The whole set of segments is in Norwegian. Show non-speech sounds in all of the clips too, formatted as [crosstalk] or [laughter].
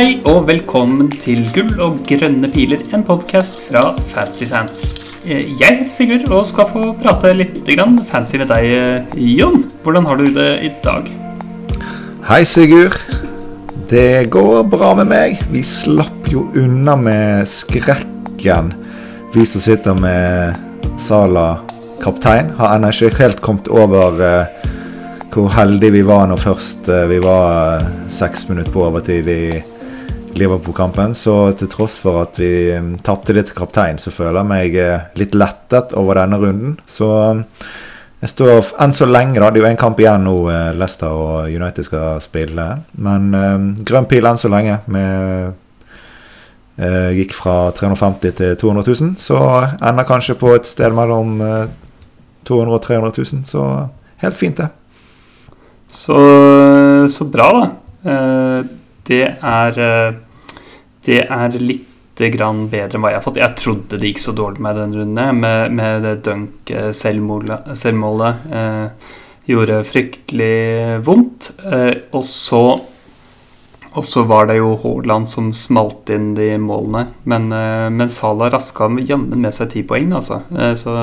deg, og velkommen til Gull og grønne piler, en podkast fra Fancyfans. Fans. jeg heter Sigurd og skal få prate litt fancy med deg, eh, Jon. Hvordan har du det i dag? Hei, Sigurd. Det går bra med meg. Vi slapp jo unna med skrekken, vi som sitter med Sala kaptein. Har ennå ikke helt kommet over uh, hvor heldige vi var når først vi var seks minutter på overtid i Liverpool-kampen. Så til tross for at vi tapte det til kaptein, så føler jeg meg uh, litt lettet over denne runden. Så jeg står enn så lenge, da. Det er jo én kamp igjen nå Leicester og United skal spille. Men grønn pil enn så lenge. med gikk fra 350 til 200 000, så ender kanskje på et sted mellom 200 og 300 000. Så helt fint, det. Så, så bra, da. Eh, det er eh, Det er litt grann bedre enn hva jeg har fått. Jeg trodde det gikk så dårlig med den runden, med, med det dunk-selvmålet. eh, gjorde fryktelig vondt. og så og så var det jo Haaland som smalt inn de målene. Men, men Salah raska jammen med seg ti poeng, altså. Så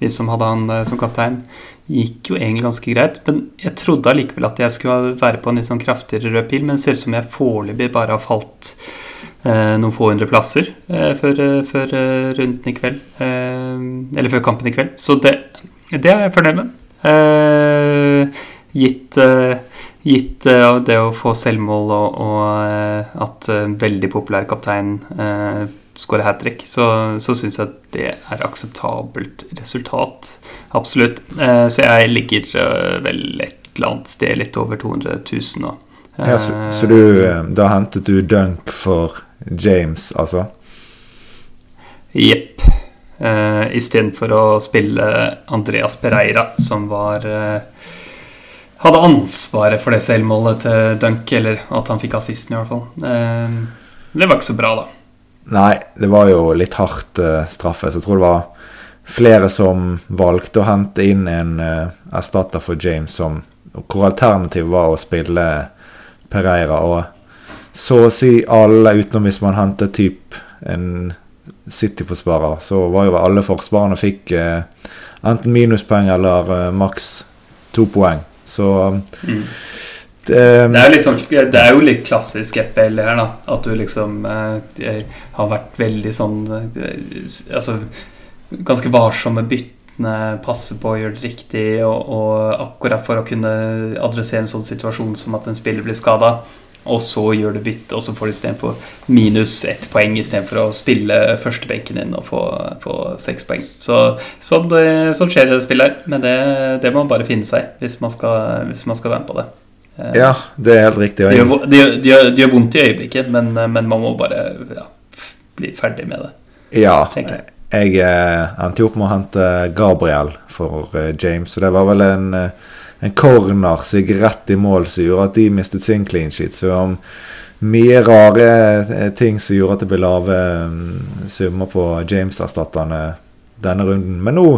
vi som hadde han som kaptein, gikk jo egentlig ganske greit. Men jeg trodde allikevel at jeg skulle være på en litt sånn kraftigere rød pil, men det ser ut som jeg foreløpig bare har falt eh, noen få hundre plasser eh, før, eh, før eh, runden i kveld. Eh, eller før kampen i kveld. Så det, det er jeg fornøyd med. Eh, gitt gitt det å få selvmål og, og at veldig populær kaptein skårer hat trick, så, så syns jeg det er akseptabelt resultat. Absolutt. Eh, så jeg ligger eh, vel et eller annet sted litt over 200 000 nå. Ja, så, så du, eh, da hentet du dunk for James, altså? Jepp. Uh, Istedenfor å spille Andreas Pereira, som var Hadde ansvaret for det selvmålet til Dunk, eller at han fikk assisten, i hvert fall. Uh, det var ikke så bra, da. Nei, det var jo litt hardt uh, straffe. Så jeg tror det var flere som valgte å hente inn en uh, erstatter for James, som, hvor alternativet var å spille Pereira. Og så å si alle, utenom hvis man hentet typ en City-forsvarer, så var jo alle forsvarerne fikk uh, enten minuspoeng eller maks to poeng. Så mm. Um, det, er liksom, det, er jo litt klassisk FPL her, da. At du liksom eh, har vært veldig sånn eh, Altså ganske varsom med byttene, passe på å gjøre det riktig, og, og, akkurat for å kunne adressere en sånn situasjon som at en spiller blir skada, og så gjør du bytte, og så får du istedenfor minus ett poeng istedenfor å spille førstebenken din og få, få seks poeng. Så, sånn, sånn skjer det i spillet her, men det, det, må man bare finne seg hvis man skal, hvis man skal være med på det. Ja, det er helt riktig. Det gjør, de, de, gjør, det gjør, vondt i øyeblikket, men, men man må bare ja, bli ferdig med det. Ja. Jeg, jeg eh, endte jo opp med å hente Gabriel for James, så det var vel en, en corner som gikk rett i mål som gjorde at de mistet sin clean sheet. Så om mye rare ting som gjorde at det ble lave um, summer på James-erstatterne denne runden. Men nå,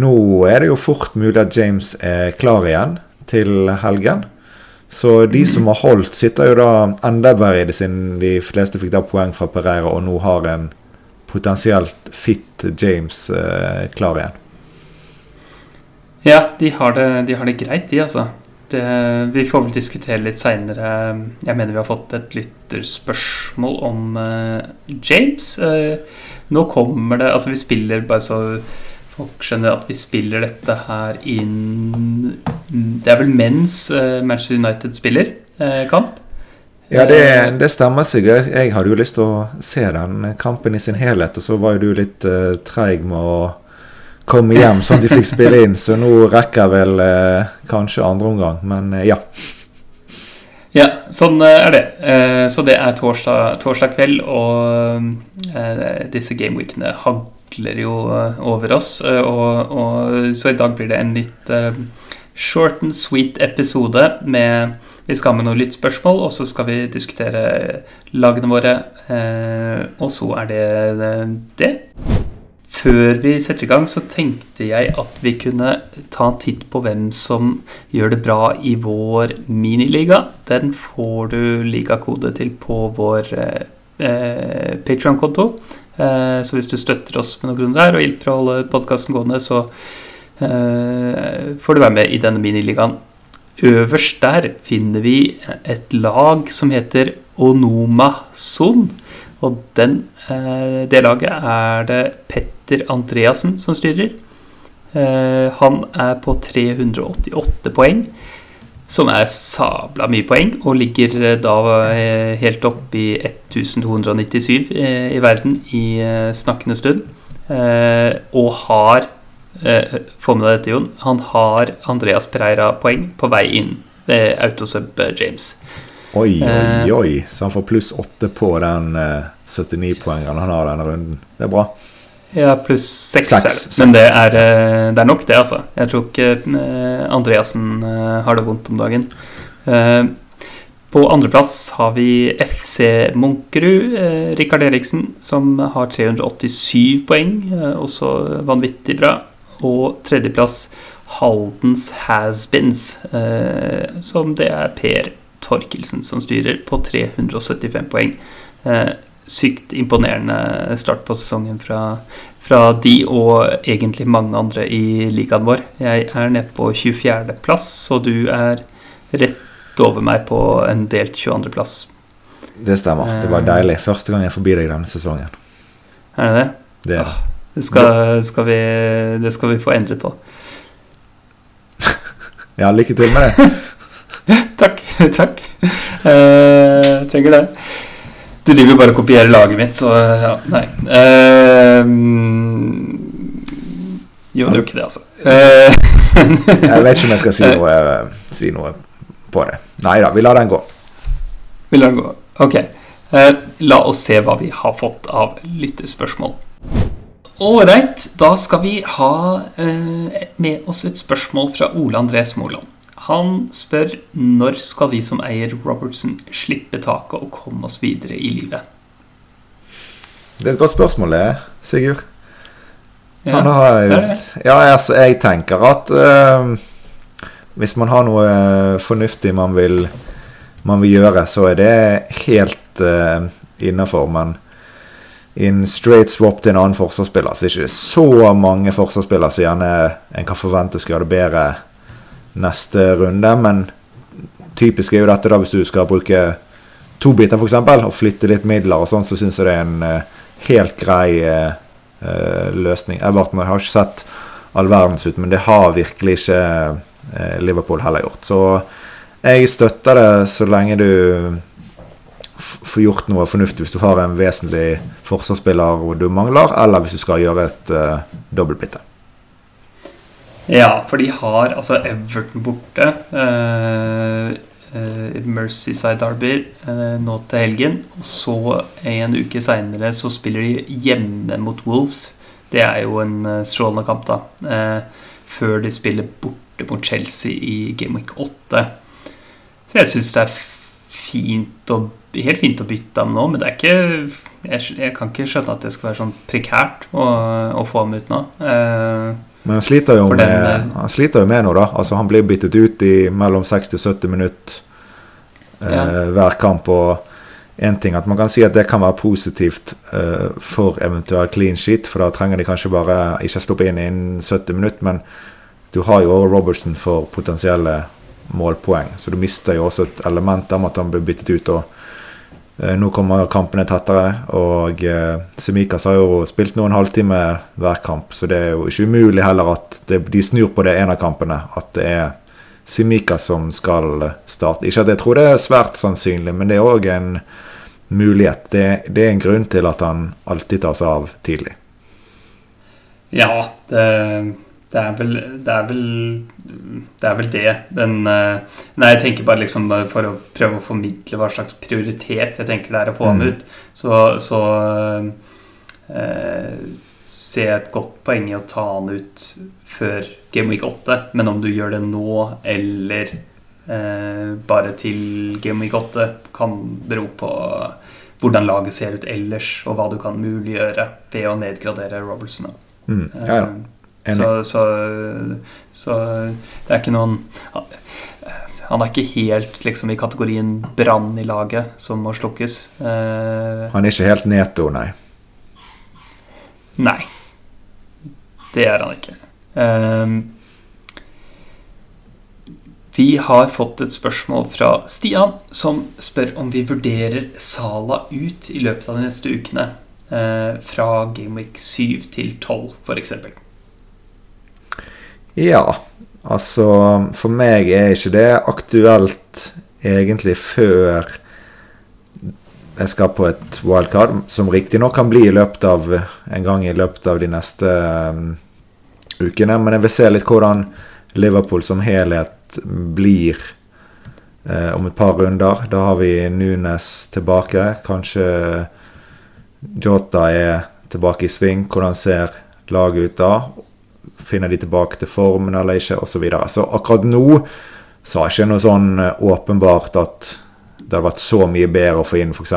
nå er det jo fort mulig at James er klar igjen til helgen. Så de som har holdt, sitter jo da enda bedre i det, siden de fleste fikk da poeng fra Pereira og nå har en potensielt fit James eh, klar igjen. Ja, de har det, de har det greit, de, altså. Det, vi får vel diskutere litt seinere. Jeg mener vi har fått et lytterspørsmål om uh, James. Uh, nå kommer det Altså, vi spiller bare så folk skjønner at vi spiller dette her inn Det er vel mens uh, Manchester United spiller kamp? Ja, det, det, stemmer sikkert. Jeg hadde jo lyst til å se den kampen i sin helhet, og så var jo du litt treig med å komme hjem sånn at de fikk spille inn, så nå rekker jeg vel eh, kanskje andre omgang, men eh, ja. Ja, sånn er det. Så det er torsdag, torsdag kveld, og disse gameweekene hagler jo eh, over oss. Eh, og, og, så i dag blir det en litt short and sweet episode med Vi skal med noen lyttspørsmål, og så skal vi diskutere lagene våre. Og så er det det. Før vi setter i gang, så tenkte jeg at vi kunne ta en titt på hvem som gjør det bra i vår miniliga. Den får du ligakode til på vår eh, Patrion-konto. Eh, så hvis du støtter oss med noen grunn der og hjelper å holde podkasten gående, så eh, får du være med i denne miniligaen. Øverst der finner vi et lag som heter Onoma Son. Og den, eh, det laget er det Petter Andreassen som styrer. Eh, han er på 388 poeng, som er sabla mye poeng, og ligger eh, da helt opp i 1297 i verden i snakkende stund. Og har Få med deg dette, Jon. Han har Andreas Pereira-poeng på vei inn. Autosub James. Oi, oi, eh. oi. Så han får pluss åtte på den eh, 79-poengeren han har denne runden. Det er bra. Ja, pluss seks. Men det er, eh, det er, nok, det, altså. Jeg tror ikke eh, Andreassen har det vondt om dagen. På andreplass har vi FC Munkerud, eh, Rikard Eriksen, som har 387 poeng. også vanvittig bra. Og tredjeplass Haldens Hasbins, eh, som det er Per Torkelsen som styrer, på 375 poeng. Eh, sykt imponerende start på sesongen fra, fra, de og egentlig mange andre i ligaen vår. Jeg er nede på 24.-plass, og du er rett over meg på en delt 22.-plass. Det stemmer. Det var eh. deilig. Første gang jeg forbi deg denne sesongen. Er det det? Det, er det, skal, skal vi, det skal vi få endret på. [laughs] ja, lykke til med det. [laughs] [laughs] takk. takk. Uh, trenger det. Du driver jo bare og kopierer laget mitt, så ja, nei. Uh, jo, det er jo ikke det, altså. [laughs] Jeg vet ikke om jeg skal si noe, si noe på det. Nei da, vi lar den gå. Vi lar den gå. Ok. la oss se hva vi har fått av lytterspørsmål. Ålreit, da skal vi ha med oss et spørsmål fra Ole André Smoland. Han spør når skal vi som eier Robertson slippe taket og komme oss videre i livet? Det er et godt spørsmål, det, Sigurd. Ja, just, ja altså, jeg tenker at uh, hvis man har noe fornuftig man vil, man vil gjøre, så er det helt uh, innafor. Men i en straight swap til en annen forsvarsspiller, så er det ikke så mange forsvarsspillere som gjerne en kan forvente skal gjøre det bedre neste runde. Men typisk er jo dette da hvis du skal bruke to biter f.eks. og flytte litt midler og sånn, så syns jeg det er en uh, helt grei uh, løsning. Everton har ikke sett all verdens ut, men det har virkelig ikke Liverpool heller gjort. Så jeg støtter det så lenge du får gjort noe fornuftig hvis du har en vesentlig forsvarsspiller du mangler, eller hvis du skal gjøre et uh, dobbeltbytte. Ja, for de har altså Everton borte. Uh, uh, Mercyside Derby uh, nå til helgen. Og så en uke seinere så spiller de hjemme mot Wolves. Det er jo en strålende kamp, da. før de spiller borte mot Chelsea i Game Week 8. Så jeg syns det er fint å, helt fint å bytte ham nå, men det er ikke jeg, jeg, kan ikke skjønne at det skal være sånn prekært å, å få ham ut nå. Uh, men han sliter jo, med, den, eh, han sliter jo med noe, da. Altså, han blir byttet ut i mellom 60 og 70 minutter eh, ja. hver kamp. Og én ting at man kan si at det kan være positivt eh, for eventuell clean sheet, for da trenger de kanskje bare ikke stoppe inn innen 70 minutter, men du har jo også Robertson for potensielle målpoeng, så du mister jo også et element om at han blir byttet ut. og nå kommer kampene tettere, og eh, Semikas har jo spilt noen halvtime hver kamp, så det er jo ikke umulig heller at de snur på det en av kampene. At det er Semikas som skal starte. Ikke at jeg tror det er svært sannsynlig, men det er òg en mulighet. Det, det, er en grunn til at han alltid tas av tidlig. Ja, det det er vel det. Er vel, det, er vel det. Den, eh, nei, jeg tenker bare liksom for å prøve å formidle hva slags prioritet jeg tenker det er å få ham mm. ut, så, så eh, ser jeg et godt poeng i å ta han ut før Game Week 8. Men om du gjør det nå eller eh, bare til Game Week 8, kan bero på hvordan laget ser ut ellers, og hva du kan muliggjøre ved å nedgradere Robertson. Mm. Ja, ja. Så, så, så, det er ikke noen Han er ikke helt liksom i kategorien brann i laget som må slukkes. Eh, han er ikke helt Neto, nei? Nei. Det er han ikke. Um, vi har fått et spørsmål fra Stian, som spør om vi vurderer Sala ut i løpet av de neste ukene. Eh, fra Gameweek 7 til 12, f.eks. Ja, altså For meg er ikke det aktuelt egentlig før jeg skal på et wildcard, som riktignok kan bli i løpet av en gang i løpet av de neste um, ukene. Men jeg vil se litt hvordan Liverpool som helhet blir uh, om et par runder. Da har vi Nunes tilbake. Kanskje Jota er tilbake i sving. Hvordan ser laget ut da? Finner de tilbake til formen eller ikke, osv. Så, videre. så akkurat nå så har ikke noe sånn eh, åpenbart at det hadde vært så mye bedre å få inn f.eks.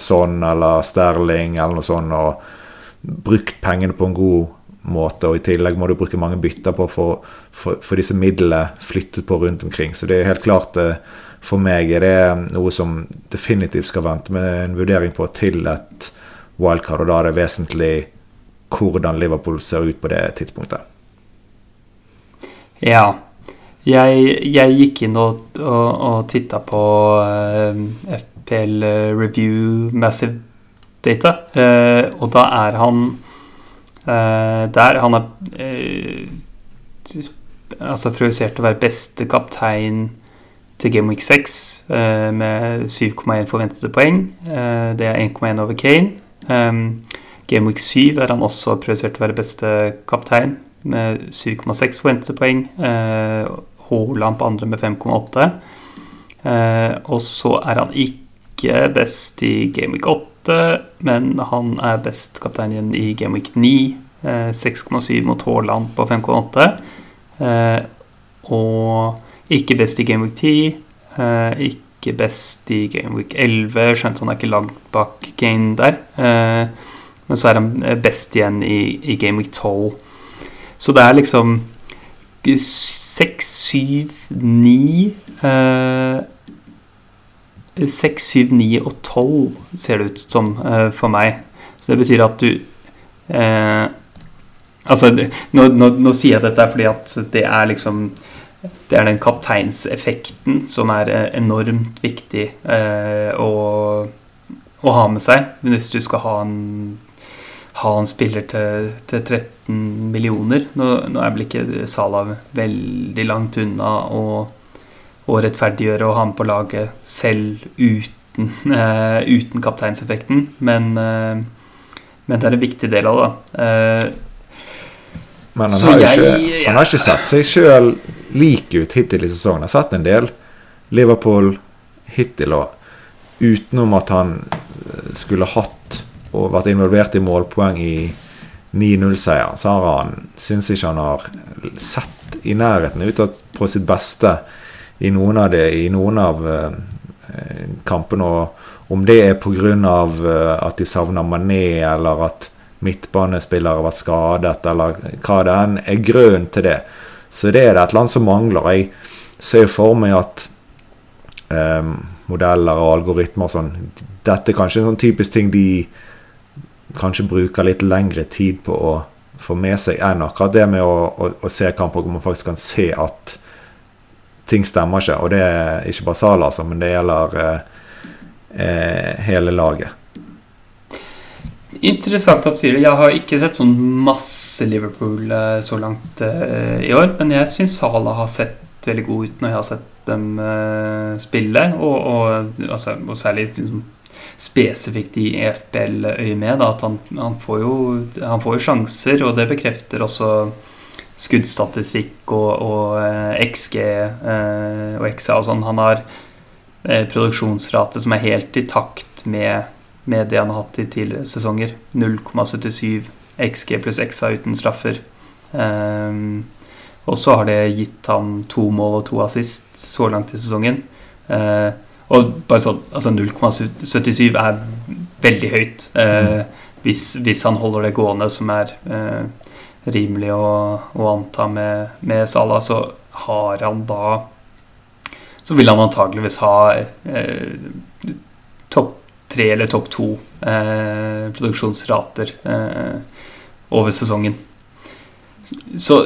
sånn eller Sterling eller noe sånt, og brukt pengene på en god måte, og i tillegg må du bruke mange bytter på for få disse midlene flyttet på rundt omkring. Så det er helt klart eh, for meg er det noe som definitivt skal vente med en vurdering på til et wildcard, og da er det vesentlig hvordan Liverpool ser ut på det tidspunktet. Ja. Jeg, jeg gikk inn og, og, og titta på uh, eh, FPL Review Massive Data, uh, og da er han Uh, der han er altså projisert å være beste kaptein til Game Week 6 uh, eh, med 7,1 forventede poeng. det er 1,1 over Kane. Um, Game Week 7 er han også projisert å være beste kaptein med 7,6 forventede poeng. Haaland på andre med 5,8. og så er han ikke best i Gameweek 8 men han er best kaptein i Gameweek 9. 6,7 eh, mot Haaland på 5,8. Eh, og ikke best i Gameweek 10. Eh, ikke best i Gameweek 11. skjønt han er ikke langt bak Kane der. men så er han best igjen i, i Gameweek 12. Så det er liksom 6, 7, 9 6, 7, 9 og 12 ser det ut som uh, for meg. Så det betyr at du uh, Altså, nå, nå, nå, sier jeg dette fordi at det er liksom Det er den kapteinseffekten som er uh, enormt viktig å, å, ha med seg hvis du skal ha en, ha en spiller til, til 13 millioner. Nå, nå er vel ikke Salah veldig langt unna. å, å rettferdiggjøre å ha med på laget selv uten, uh, [laughs] uten kapteinseffekten. Men, uh, men, det er en viktig del av det. Uh, men han har, jeg, ikke, han har ikke sett seg sjøl lik ut hittil i sesongen. Han har sett en del Liverpool hittil, òg, utenom at han skulle hatt og vært involvert i målpoeng i 9-0-seieren, så har han syns ikke han har sett i nærheten ut på sitt beste i noen av, det, i noen av uh, kampene. Og om det er pga. Uh, at de savner Mané, eller at midtbanespillere har vært skadet, eller hva det enn er grunnen til det, så det er det et eller annet som mangler. Jeg ser for meg at um, modeller og algoritmer sånn Dette er kanskje en sånn typisk ting de kanskje bruker litt lengre tid på å få med seg enn akkurat det med å, å, å se kamper hvor man faktisk kan se at ting stemmer ikke. Og det er ikke bare Sala, altså, men det gjelder eh, eh, hele laget. Interessant at du sier det. Jeg har ikke sett sånn masse Liverpool eh, så langt eh, i år. Men jeg syns Sala har sett veldig god ut når jeg har sett dem eh, spille. Og, og, altså, og særlig liksom, spesifikt i EFBL-øyemed. At han, han, får jo, han får jo sjanser, og det bekrefter også skuddstatistikk og, og eh, XG eh, og XA og sånn. Han har eh, produksjonsrate som er helt i takt med, med det han har hatt i tidligere sesonger. 0,77 XG pluss XA uten straffer. Um, og så har det gitt ham to mål og to assist så langt i sesongen. Uh, og bare sånn, altså 0,77 er veldig høyt uh, mm. hvis, hvis, han holder det gående, som er eh, rimelig å, å anta med, med Salah, så har han da Så vil han antageligvis ha eh, topp tre eller topp to eh, produksjonsrater eh, over sesongen. Så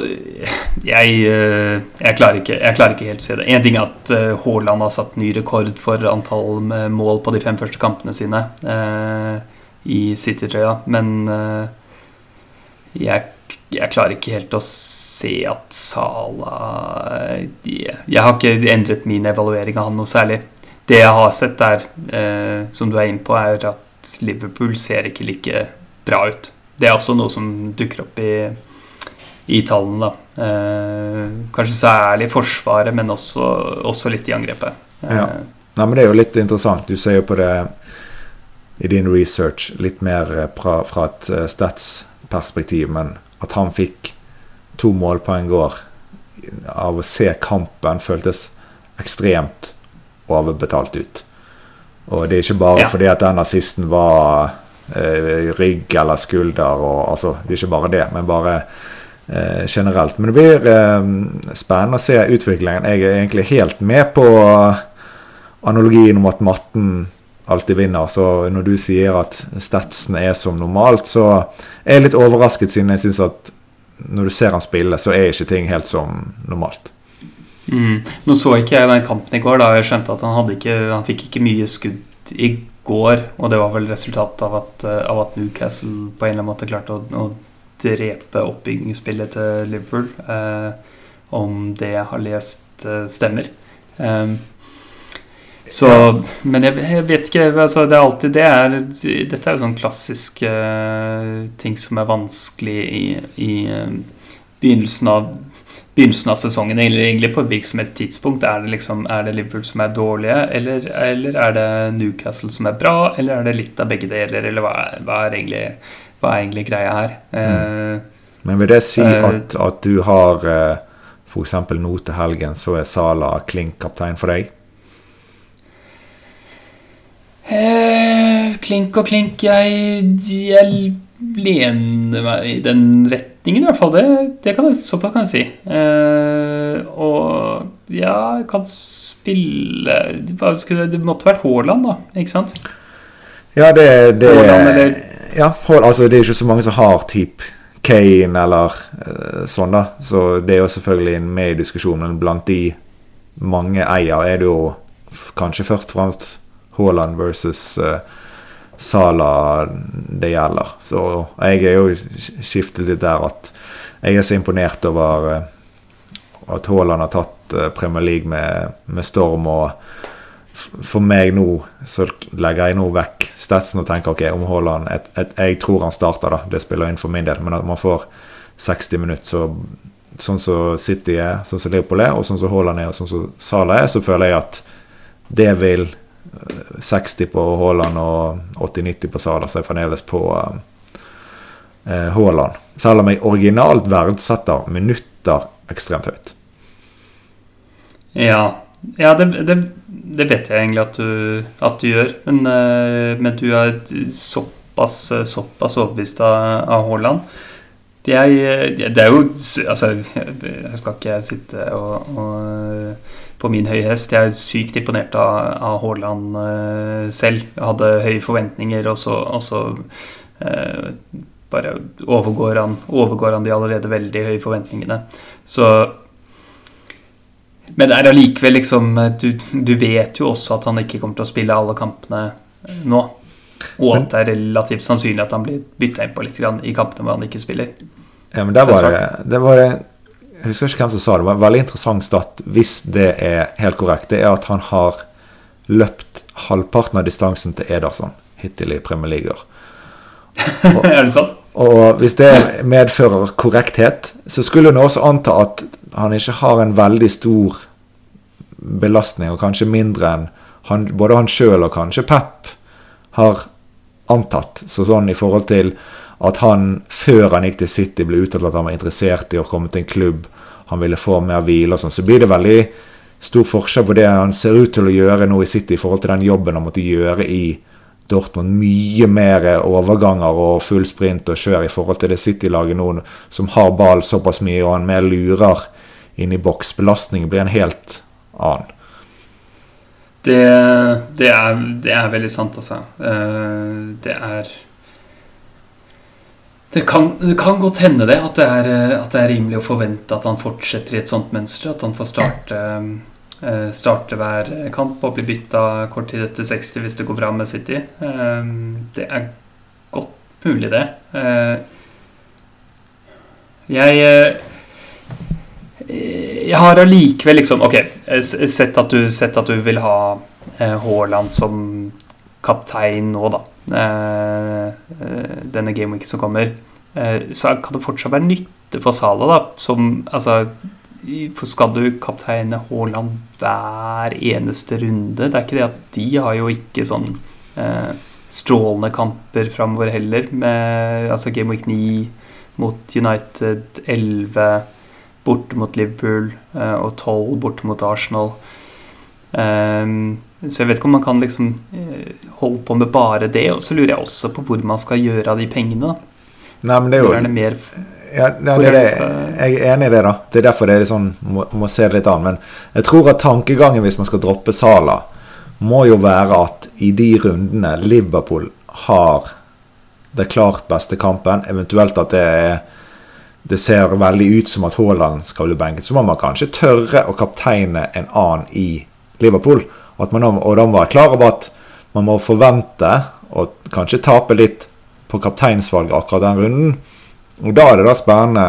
jeg, eh, jeg, klarer ikke, jeg, klarer ikke, helt å se det. Én ting er at eh, Haaland har satt ny rekord for antall mål på de fem første kampene sine eh, i City-trøya, men eh, jeg, jeg, klarer ikke helt å se at Sala Jeg har ikke endret min evaluering av han noe særlig. Det jeg har sett, er, eh, som du er inne på, er at Liverpool ser ikke like bra ut. Det er også noe som dukker opp i i tallene. Eh, kanskje særlig i Forsvaret, men også, også litt i angrepet. Eh. Ja. Nei, men Det er jo litt interessant. Du ser jo på det i din research litt mer fra, fra et statsperspektiv, stats-perspektiv, men at han fikk to målpoeng går av å se kampen, føltes ekstremt overbetalt ut. Og det er ikke bare ja. fordi at den assisten var eh, rygg eller skulder, og, altså, det er ikke bare det, men bare Eh, generelt. Men det blir eh, spennende å se utviklingen. Jeg er egentlig helt med på analogien om at matten alltid vinner. Så når du sier at statsene er som normalt, så er jeg litt overrasket, siden jeg syns at når du ser han spille, så er ikke ting helt som normalt. Mm. Nå så ikke jeg den kampen i går. da Jeg skjønte at han, ikke, han fikk ikke mye skudd i går. Og det var vel resultatet av at, av at Newcastle på en eller annen måte klarte å, å drepe oppbyggingsspillet til Liverpool. Eh, om det jeg har lest, eh, stemmer. Eh, så, men jeg, jeg, vet ikke altså Det er alltid det er, Dette er jo sånn klassisk uh, ting som er vanskelig i, i begynnelsen, av, begynnelsen av sesongen. Eller egentlig på et hvilket tidspunkt. Er det, liksom, er det Liverpool som er dårlige, eller, eller, er det Newcastle som er bra, eller er det litt av begge deler, eller hva, hva er egentlig hva er egentlig greia her? Mm. Men vil det si uh, at, at, du har eh, f.eks. nå til helgen, så er Sala klink kaptein for deg? Klink og klink jeg, jeg lener meg i den retningen, i hvert fall. Det, det kan jeg, såpass kan jeg si. Uh, og ja, jeg kan spille Det måtte vært Haaland, da. Ikke sant? Ja, det, det Haaland, eller ja, altså det er ikke så mange som har type Kane eller uh, sånn, da. Så det er jo selvfølgelig med i diskusjonen. Men blant de mange eier er det jo kanskje først og fremst Haaland versus uh, Sala det gjelder. Så jeg er jo skiftet litt der at jeg er så imponert over uh, at Haaland har tatt Premier League med, med storm. og for meg nå så legger jeg nå vekk statsen og tenker ok, om Haaland Jeg tror han starter, da. Det spiller inn for min del. Men at man får 60 minutter, så, sånn som City er, sånn som Liverpool er, og sånn som Haaland er, og sånn som Salah er, så føler jeg at det vil 60 eh, på Haaland og 80-90 på Salah, så jeg fremdeles på uh, Haaland. Selv om jeg originalt verdsetter minutter ekstremt høyt. Ja, ja, det, det, det, vet jeg egentlig at du, at du gjør. Men, eh, men, du er såpass, såpass overbevist av, Haaland. Det er, det er, jo Altså, jeg skal ikke sitte og, og, på min høye hest. Jeg er sykt imponert av, av Haaland selv. Jeg hadde høye forventninger, og så, og så uh, bare overgår han, overgår han de allerede veldig høye forventningene. Så men det er allikevel liksom du, du, vet jo også at han ikke kommer til å spille alle kampene nå. Og at det er relativt sannsynlig at han blir bytta inn på litt i kampene hvor han ikke spiller. Ja, men det var, det var Jeg husker ikke hvem som sa det. men en veldig interessant stat, hvis det er helt korrekt. Det er at han har løpt halvparten av distansen til Ederson hittil i Premier League. [laughs] Er det sånn? Og hvis det medfører korrekthet, så skulle en også anta at han ikke har en veldig stor belastning, og kanskje mindre enn han, både han sjøl og kanskje Pep har antatt. Så sånn i forhold til at han før han gikk til City, ble uttalt at han var interessert i å komme til en klubb, han ville få mer hvile og sånn, så blir det veldig stor forskjell på det han ser ut til å gjøre nå i City i forhold til den jobben han måtte gjøre i Dortmund mye mer overganger og full sprint og kjør i forhold til det City-laget nå, som har ball såpass mye og han mer lurer inn i boks. Belastningen blir en helt annen. Det, det, er, det er veldig sant, altså. Eh, det er det kan, det kan, godt hende det at, det er, at det er rimelig å forvente at han fortsetter i et sånt mønster. At han får starte starte hver kamp og bli bytta kort tid etter 60 hvis det går bra med City. Eh, det er godt mulig, det. Eh, jeg Jeg har allikevel liksom Ok, sett at du, sett at du vil ha Haaland som kaptein nå, da. Denne gameweeken som kommer. Så kan det fortsatt være nytte for Sala, da. Som altså for skal du kapteine Haaland hver eneste runde? Det er ikke det at de har jo ikke sånn eh, strålende kamper framover heller. Med altså Game Week 9 mot United, 11 borte mot Liverpool eh, og 12 borte mot Arsenal. Um, så jeg vet ikke om man kan liksom eh, holde på med bare det. Og så lurer jeg også på hvor man skal gjøre av de pengene. Nei, men det er jo... Er det mer ja, det, det, det, jeg er enig i det. da Det er derfor det er sånn, må, må se det litt an. Men jeg tror at tankegangen hvis man skal droppe Sala, må jo være at i de rundene Liverpool har det klart beste kampen, eventuelt at det, det ser veldig ut som at Haaland skal bli benket, så må man kanskje tørre å kapteine en annen i Liverpool. Man, og da må være klar over at man må forvente å kanskje tape litt på kapteinsvalget akkurat den runden. Og Da er det da spennende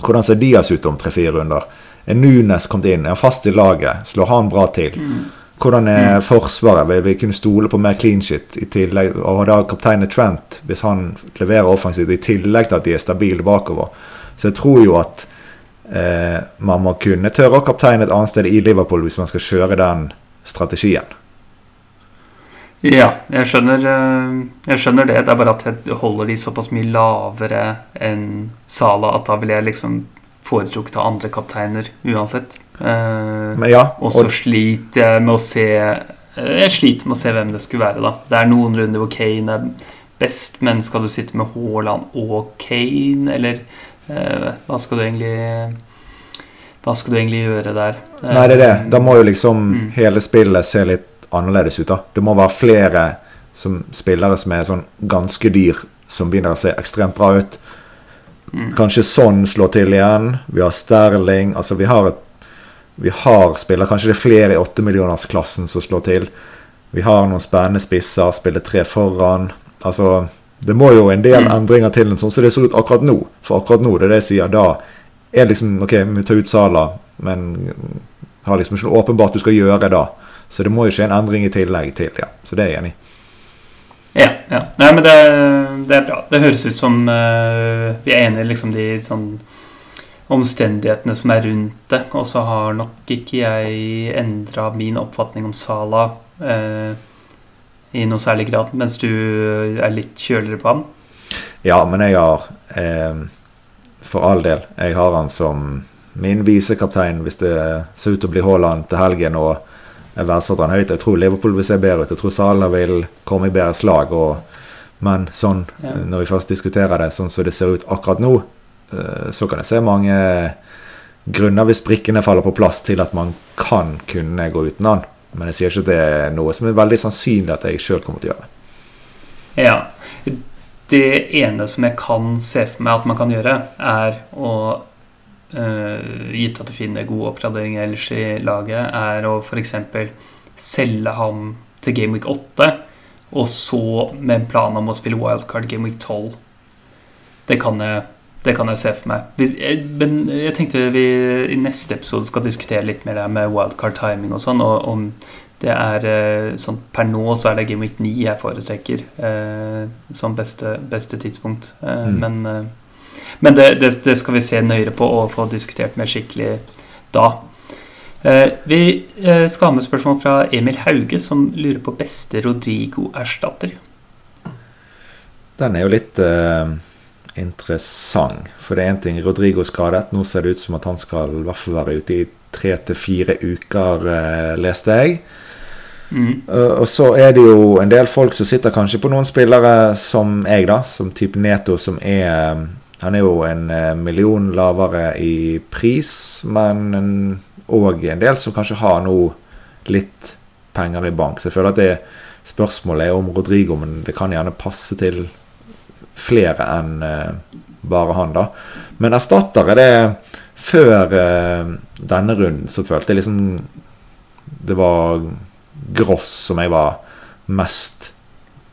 hvordan ser Diaz ut om tre-fire runder. Er Nunes kommet inn? Er han fast i laget? Slår han bra til? Mm. Hvordan er mm. Forsvaret? Vil vi kunne stole på mer clean shit? I tillegg, og da kapteinen Trent, hvis han leverer offensivt, i tillegg til at de er stabile bakover. Så jeg tror jo at eh, man må kunne tørre å kapteine et annet sted i Liverpool hvis man skal kjøre den strategien. Ja, jeg skjønner, eh, jeg skjønner, det. Det er bare at jeg holder de såpass mye lavere enn Sala at da vil jeg liksom foretrukket av andre kapteiner uansett. Eh, ja, og så sliter jeg med å se eh, Jeg sliter med å se hvem det skulle være, da. Det er noen runder hvor Kane er best, men skal du sitte med Haaland og Kane, eller hva skal du egentlig Hva skal du egentlig gjøre der? Nei, det er det. Da må jo liksom mm. hele spillet se litt annerledes ut. da. Det må være flere som, spillere som er sånn ganske dyr, som begynner å se ekstremt bra ut. Mm. Kanskje sånn slår til igjen. Vi har Sterling. Altså, vi har, et, vi har spillere Kanskje det er flere i åttemillionersklassen som slår til. Vi har noen spennende spisser, spiller tre foran. Altså, det må jo en del mm. endringer til sånn som det ser ut akkurat nå. For akkurat nå, det er det jeg sier, da er liksom Ok, vi tar ut Sala, men har liksom ikke noe åpenbart du skal gjøre da. Så det må jo skje en endring i tillegg til, ja. Så det er jeg enig i. Ja, ja. Nei, men det, det, er bra. Det høres ut som uh, vi er enige i liksom de sånn omstendighetene som er rundt det. Og så har nok ikke jeg endra min oppfatning om Sala uh, i noe særlig grad, mens du er litt kjøligere på ham. Ja, men jeg har eh, For all del. Jeg har han som min visekaptein hvis det ser ut til å bli Haaland til helgen. og verdsetter han høyt. Jeg tror Liverpool vil se bedre ut. Jeg tror Salah vil komme i bedre slag. Og, men sånn, ja. når vi først diskuterer det, sånn som det ser ut akkurat nå, eh, så kan jeg se mange grunner hvis brikkene faller på plass til at man kan kunne gå uten han. Men jeg sier ikke at det er noe som er veldig sannsynlig at jeg sjøl kommer til å gjøre. Ja. Det ene som jeg kan se for meg at man kan gjøre, er å gitt at du finner god oppgraderinger ellers i laget, er å f.eks. selge ham til Game Week 8, og så med en plan om å spille wildcard Game Week 12. Det kan jeg, det kan jeg se for meg. Hvis, eh, men jeg tenkte vi i neste episode skal diskutere litt mer det med wildcard timing og sånn. og om det er eh, sånn Per nå så er det Game Week 9 jeg foretrekker eh, som beste, beste tidspunkt. Eh, mm. Men eh, men det, det, det, skal vi se nøyere på og få diskutert mer skikkelig da. Eh, vi eh, skal ha med spørsmål fra Emil Hauge, som lurer på beste Rodrigo-erstatter. Den er jo litt uh, interessant. For det er én ting Rodrigo skadet. Nå ser det ut som at han skal i hvert fall være ute i tre til fire uker, uh, leste jeg. Mm. Uh, og så er det jo en del folk som sitter kanskje på noen spillere som jeg, da. Som type Neto, som er Han er jo en uh, million lavere i pris, men òg en, del som kanskje har nå litt penger i bank. Så jeg føler at det spørsmålet er om Rodrigo, men det kan gjerne passe til flere enn uh, bare han, da. Men erstattere, det Før denne runden så følte jeg liksom det var Gross som jeg var mest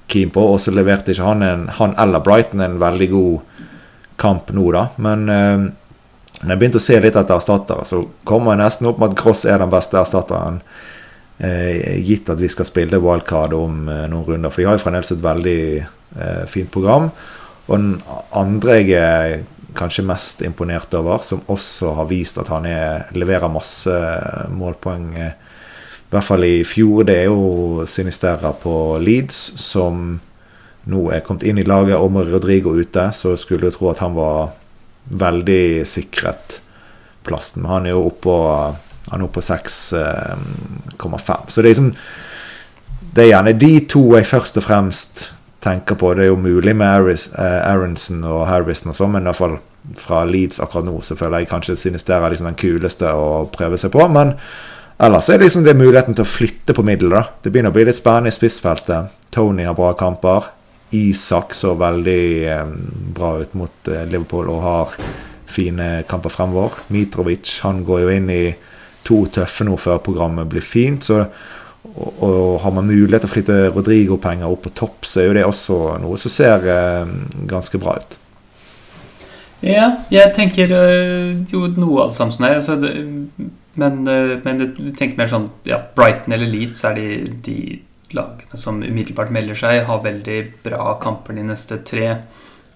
keen på. Og så leverte ikke han, en, han eller Brighton en veldig god kamp nå, da. Men eh, når jeg begynte å se litt etter erstattere, så kommer jeg nesten opp med at Gross er den beste erstatteren. Eh, gitt at vi skal spille wildcard om eh, noen runder. For de har jo fremdeles et veldig eh, fint program. Og den andre jeg er kanskje mest imponert over, som også har vist at han er, leverer masse målpoeng eh, i hvert fall i fjor, det er jo Sinisterra på Leeds, som nå er kommet inn i laget. Og med Rodrigo ute, så skulle du tro at han var veldig sikret plassen. Men han er jo oppå han er oppe på 6,5. Så det er liksom Det er gjerne de to jeg først og fremst tenker på. Det er jo mulig med eh, Aronson og Harrison og sånn, men i hvert fall fra Leeds akkurat nå så føler jeg kanskje Sinistera er liksom den kuleste å prøve seg på. Men Ellers er det liksom det muligheten til å flytte på middel. da. Det begynner å bli litt spennende i spissfeltet. Tony har bra kamper. Isak så veldig eh, bra ut mot eh, Liverpool og har fine kamper fremover. Mitrovic han går jo inn i to tøffe nå før programmet blir fint. så og, og har man mulighet til å flytte Rodrigo-penger opp på topp, så er jo det også noe som ser eh, ganske bra ut. Ja, jeg tenker jo noe av samme som. Altså, men, men jeg tenker mer sånn ja, Brighton eller Leeds er de, de lagene som umiddelbart melder seg, har veldig bra kamper de neste tre.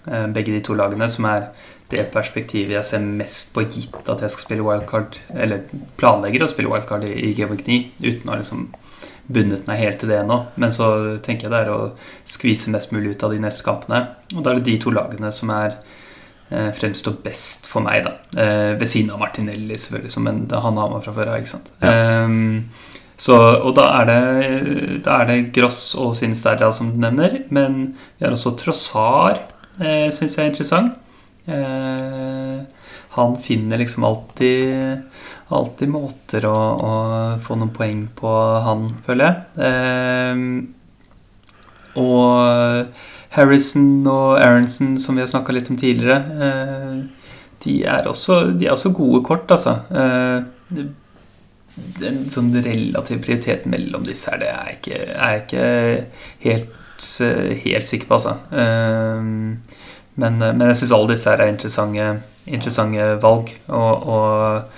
Eh, begge de to lagene, som er det perspektivet jeg ser mest på, gitt at jeg skal spille wildcard, eller planlegger å spille wildcard i, i Game 9, uten å ha liksom bundet meg helt til det ennå. Men så tenker jeg det er å skvise mest mulig ut av de neste kampene. Og da er det de to lagene som er eh, fremstår best for meg, da. Eh, ved siden av Martinelli, selvfølgelig, som en, han har meg fra før av. ikke sant? Ja. Um, så, og da er, det, det Gross og Sinisterra som du nevner. Men vi har også Trossar, eh, syns jeg er interessant. Eh, han finner liksom alltid Alltid måter å, å få noen poeng på, han, føler jeg. Eh, og Harrison og Aronson, som vi har snakka litt om tidligere, eh, de, er også, de er også gode kort, altså. Eh, en sånn relativ prioritet mellom disse her, det er jeg ikke, er jeg ikke helt, helt sikker på, altså. Um, men, men, jeg syns alle disse her er interessante, interessante valg. Og, og,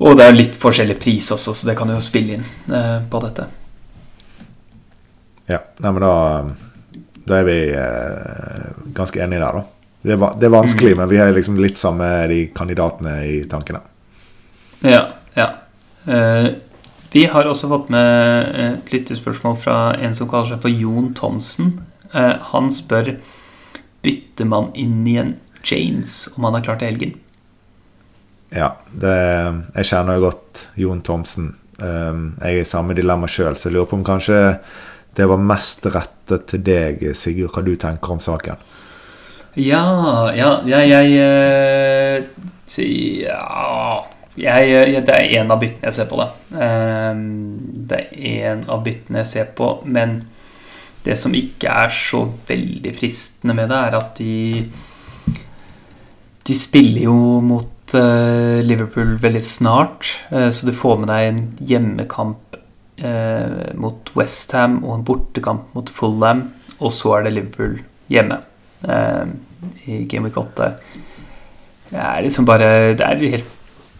og, det er litt forskjellig pris også, så det kan jo spille inn uh, på dette. Ja, nei, men da, da er vi ganske enige der, da. Det er, det er vanskelig, mm. men vi har liksom litt samme de kandidatene i tankene. Ja, ja. Uh, vi har også fått med et lyttespørsmål fra en som kaller seg for Jon Thomsen. Uh, han spør bytter man inn i en James om han har klart helgen. Ja, det, jeg kjenner jo godt Jon Thomsen. Um, jeg er i samme dilemma sjøl, så jeg lurer på om kanskje det var mest rettet til deg, Sigurd, hva du tenker om saken. Ja, ja, ja jeg, jeg Ja jeg, jeg, det er én av byttene jeg ser på, det. Um, det er én av byttene jeg ser på, men det som ikke er så veldig fristende med det, er at de De spiller jo mot uh, Liverpool veldig snart, uh, så du får med deg en hjemmekamp mot Westham og en bortekamp mot Fulham, og så er det Liverpool hjemme i Game Week 8. Det er liksom bare Det er helt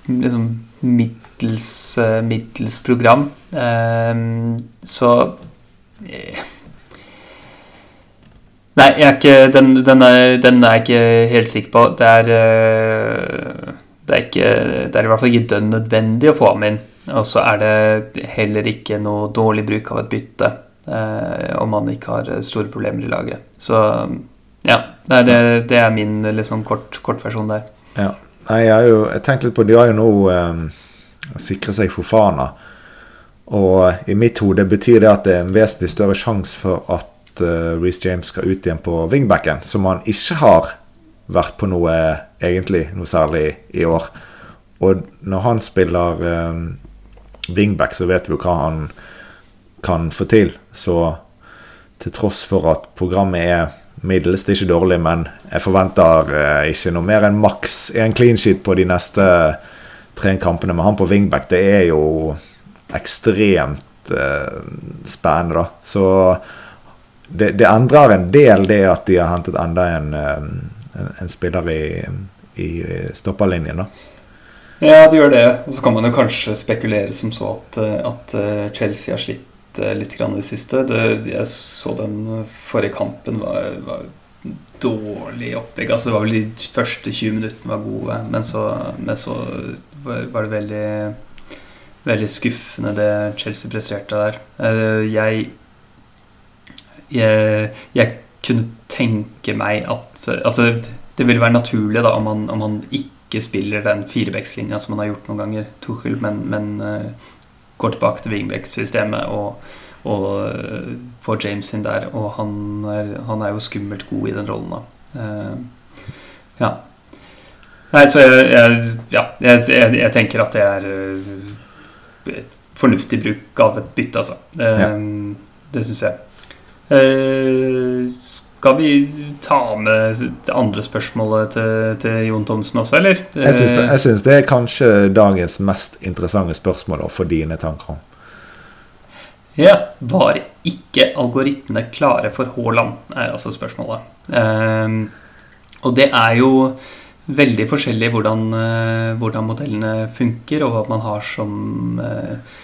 liksom middels, middels program. så Nei, ikke, den, den, er, den, er, jeg ikke helt sikker på. Det er, eh, det er, ikke, det er i hvert fall ikke dønn nødvendig å få ham inn. Og så er det heller ikke noe dårlig bruk av et bytte eh, om man ikke har store problemer i laget. Så ja, det, det, er min liksom, kort, kortversjon der. Ja. Nei, jeg har jo jeg tenkte litt på De har jo nå eh, sikra seg Fofana. Og i mitt hode betyr det at det er en vesentlig større sjanse for at uh, Reece James skal ut igjen på wingbacken, som han ikke har vært på noe egentlig noe særlig i år. Og når han spiller um, wingback, så vet vi jo hva han kan få til. Så til tross for at programmet er middels, det er ikke dårlig, men jeg forventer uh, ikke noe mer enn maks en clean sheet på de neste tre kampene med han på wingback. Det er jo ekstremt uh, spennende, da. Så det, det, endrer en del, det at de har hentet enda en, uh, en spiller i, i stopperlinjen, da. Ja, det gjør det. Og så kan man jo kanskje spekulere som så at, eh, at Chelsea har slitt litt grann i det siste. Det, jeg så den forrige kampen var, var dårlig opplegg. Altså, det var vel de første 20 minuttene var gode, men så, men så var det veldig veldig skuffende det Chelsea presterte der. Eh, jeg, jeg, jeg kunne tenke meg at Altså, det ville være naturlig da om han, om han ikke spiller den firebackslinja som han har gjort noen ganger, Tuchel, men, men går tilbake til wingback-systemet og, og uh, får James inn der. Og han er, han er, jo skummelt god i den rollen, da. Uh, ja. Nei, så jeg, jeg ja, jeg, jeg, tenker at det er fornuftig bruk av et bytte, altså. Det, ja. det syns jeg. Uh, skal vi ta med det andre spørsmålet til, til Jon Thomsen også, eller? Jeg syns det, synes det er kanskje dagens mest interessante spørsmål å få dine tanker om. Ja. Var ikke algoritmene klare for Haaland, er altså spørsmålet. Um, og det er jo veldig forskjellig hvordan, uh, hvordan, modellene funker, og hva man har som uh,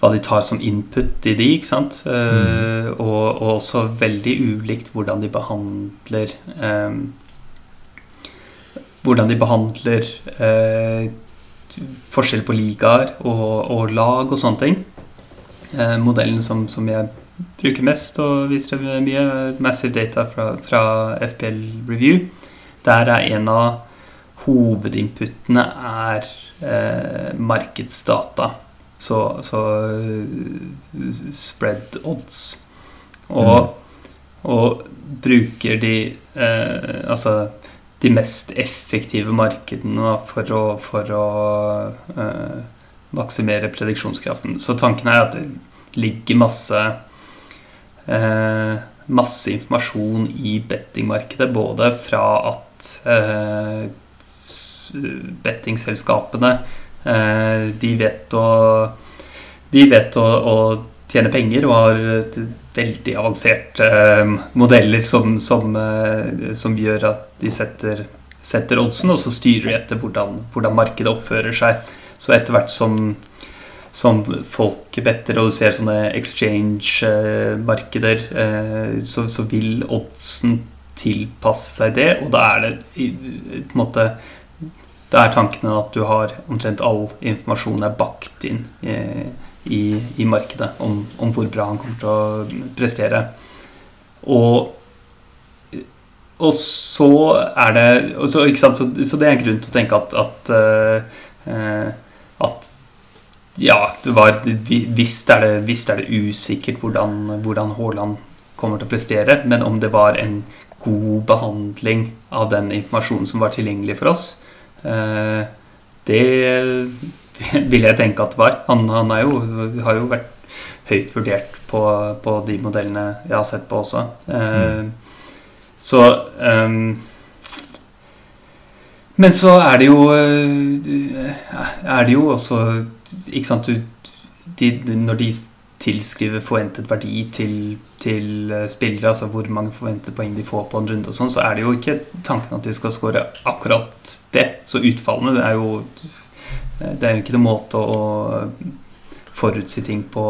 hva de tar som input i de, ikke sant? Mm. og, og, også veldig ulikt hvordan de behandler um, Hvordan de behandler uh, forskjell på ligaer og, og, lag og sånne ting. Uh, modellen som, som, jeg bruker mest og viser mye, Massive Data fra, fra FPL Review, der er en av hovedinputene er uh, markedsdata. Så, så spread odds. Og, mm. og bruker de eh, Altså de mest effektive markedene for å, for å eh, maksimere prediksjonskraften. Så tanken er at det ligger masse eh, masse informasjon i bettingmarkedet, både fra at eh, bettingselskapene Eh, de vet å De vet å, å tjene penger og har veldig avanserte eh, modeller som, som, eh, som gjør at de setter, setter oddsen, og så styrer de etter hvordan, hvordan markedet oppfører seg. Så etter hvert som, som folk better og du ser sånne exchange-markeder, så, så, vil oddsen tilpasse seg det, og da er det på en måte da er tankene at du har omtrent all informasjon er bakt inn i, i, i markedet om, om, hvor bra han kommer til å prestere. Og, og så er det så, så, så, det er en grunn til å tenke at, at, uh, at ja, det var, visst, er det, visst er det usikkert hvordan, hvordan Haaland kommer til å prestere, men om det var en god behandling av den informasjonen som var tilgjengelig for oss, Eh, det vil jeg tenke at det var. Han, han jo, har jo vært høyt vurdert på, på, de modellene jeg har sett på også. Mm. Så um, Men så er det jo Er det jo også Ikke sant du, de, Når de tilskriver forventet verdi til til eh, spillere, altså hvor mange forventede poeng de får på en runde, og sånn, så er det jo ikke tanken at de skal skåre akkurat det. Så utfallene det er jo Det er jo ikke noen måte å forutsi ting på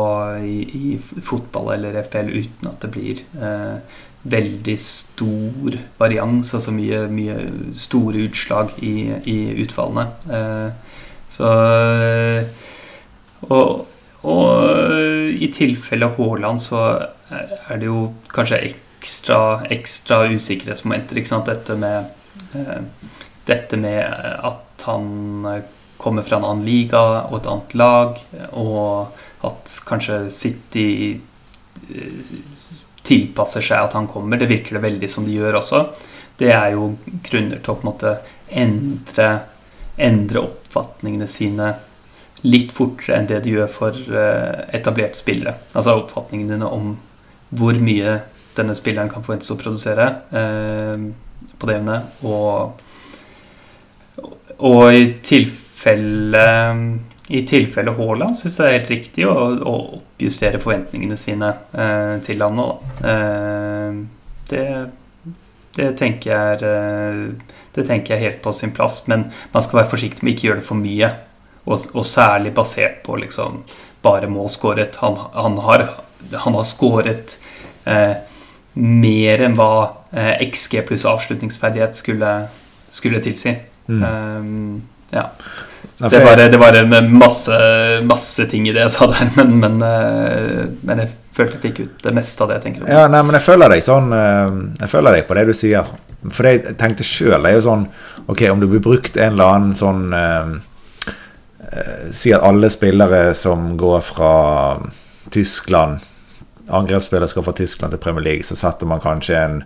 i, i, fotball eller FPL uten at det blir eh, veldig stor varians, altså mye, mye store utslag i, i utfallene. Eh, så og, og i tilfelle Haaland så er det jo kanskje ekstra, ekstra usikkerhetsmomenter. Ikke sant? Dette med, eh, dette med at han kommer fra en annen liga og et annet lag, og at kanskje City eh, tilpasser seg at han kommer. Det virker det veldig som de gjør også. Det er jo grunner til å på en måte endre, endre oppfatningene sine litt fortere enn det de gjør for uh, etablerte spillere. Altså oppfatningene dine om hvor mye denne spilleren kan forventes å produsere uh, på det evne. Og, og i tilfelle i tilfelle Haaland syns det er helt riktig å, å oppjustere forventningene sine eh, til han nå. det, det, tenker jeg er Det tenker jeg helt på sin plass, men man skal være forsiktig med ikke gjøre det for mye. Og, og særlig basert på liksom bare mål skåret. Han, han, har, han har skåret eh, mer enn hva eh, XG pluss avslutningsferdighet skulle, skulle tilsi. Mm. Um, ja. Det var, det var masse, masse, ting i det jeg sa der, [laughs] men, men, eh, men, jeg følte jeg fikk ut det meste av det jeg tenker Ja, nei, men jeg føler deg sånn eh, Jeg føler deg på det du sier. For det jeg tenkte sjøl, er jo sånn Ok, om du blir brukt en eller annen sånn si at alle spillere som går fra Tyskland Angrepsspillere skal fra Tyskland til Premier League, så setter man kanskje en